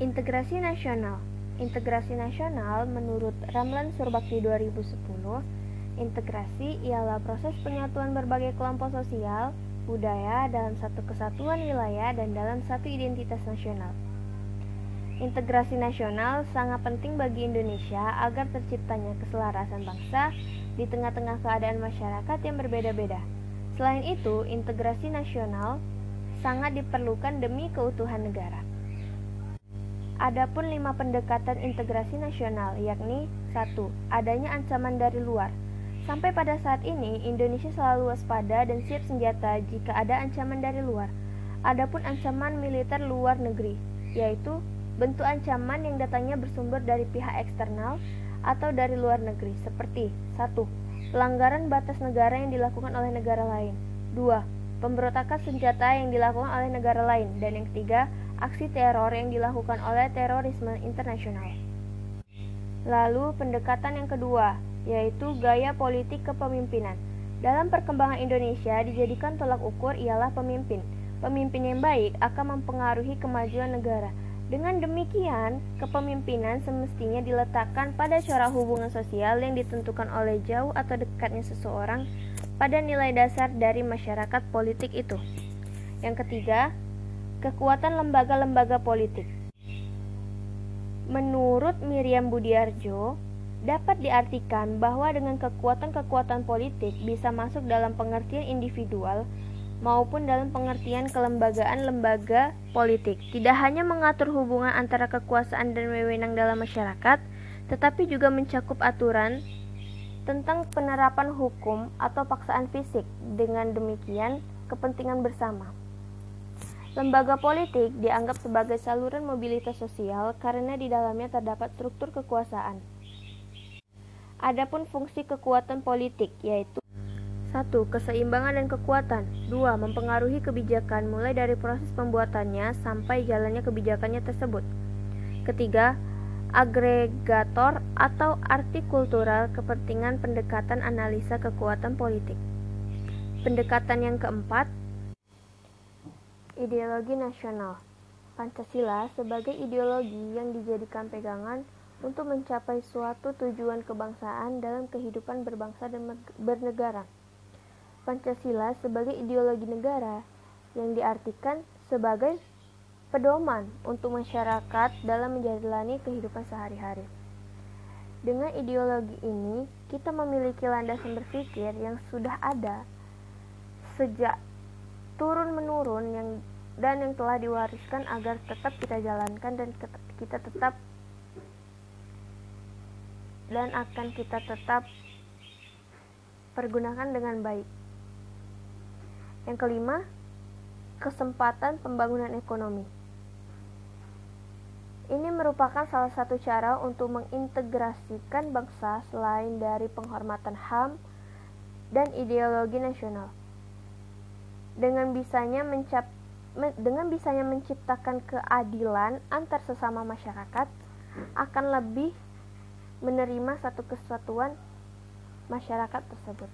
Integrasi nasional Integrasi nasional menurut Ramlan Surbakti 2010 Integrasi ialah proses penyatuan berbagai kelompok sosial, budaya dalam satu kesatuan wilayah dan dalam satu identitas nasional. Integrasi nasional sangat penting bagi Indonesia agar terciptanya keselarasan bangsa di tengah-tengah keadaan masyarakat yang berbeda-beda. Selain itu, integrasi nasional sangat diperlukan demi keutuhan negara. Adapun lima pendekatan integrasi nasional yakni satu, Adanya ancaman dari luar. Sampai pada saat ini, Indonesia selalu waspada dan siap senjata jika ada ancaman dari luar. Adapun ancaman militer luar negeri, yaitu bentuk ancaman yang datangnya bersumber dari pihak eksternal atau dari luar negeri, seperti satu, Pelanggaran batas negara yang dilakukan oleh negara lain. dua, Pemberontakan senjata yang dilakukan oleh negara lain. Dan yang ketiga, aksi teror yang dilakukan oleh terorisme internasional. Lalu pendekatan yang kedua, yaitu gaya politik kepemimpinan. Dalam perkembangan Indonesia dijadikan tolak ukur ialah pemimpin. Pemimpin yang baik akan mempengaruhi kemajuan negara. Dengan demikian, kepemimpinan semestinya diletakkan pada cara hubungan sosial yang ditentukan oleh jauh atau dekatnya seseorang pada nilai dasar dari masyarakat politik itu. Yang ketiga, kekuatan lembaga-lembaga politik. Menurut Miriam Budiarjo, dapat diartikan bahwa dengan kekuatan-kekuatan politik bisa masuk dalam pengertian individual maupun dalam pengertian kelembagaan lembaga politik. Tidak hanya mengatur hubungan antara kekuasaan dan wewenang dalam masyarakat, tetapi juga mencakup aturan tentang penerapan hukum atau paksaan fisik. Dengan demikian, kepentingan bersama. Lembaga politik dianggap sebagai saluran mobilitas sosial karena di dalamnya terdapat struktur kekuasaan. Adapun fungsi kekuatan politik yaitu 1. Keseimbangan dan kekuatan 2. Mempengaruhi kebijakan mulai dari proses pembuatannya sampai jalannya kebijakannya tersebut Ketiga, agregator atau arti kultural kepentingan pendekatan analisa kekuatan politik Pendekatan yang keempat Ideologi nasional Pancasila sebagai ideologi yang dijadikan pegangan untuk mencapai suatu tujuan kebangsaan dalam kehidupan berbangsa dan bernegara. Pancasila sebagai ideologi negara yang diartikan sebagai pedoman untuk masyarakat dalam menjalani kehidupan sehari-hari. Dengan ideologi ini, kita memiliki landasan berpikir yang sudah ada sejak turun-menurun yang dan yang telah diwariskan agar tetap kita jalankan dan kita tetap dan akan kita tetap pergunakan dengan baik. Yang kelima, kesempatan pembangunan ekonomi. Ini merupakan salah satu cara untuk mengintegrasikan bangsa selain dari penghormatan HAM dan ideologi nasional. Dengan bisanya mencap dengan bisanya menciptakan keadilan antar sesama masyarakat akan lebih menerima satu kesatuan masyarakat tersebut.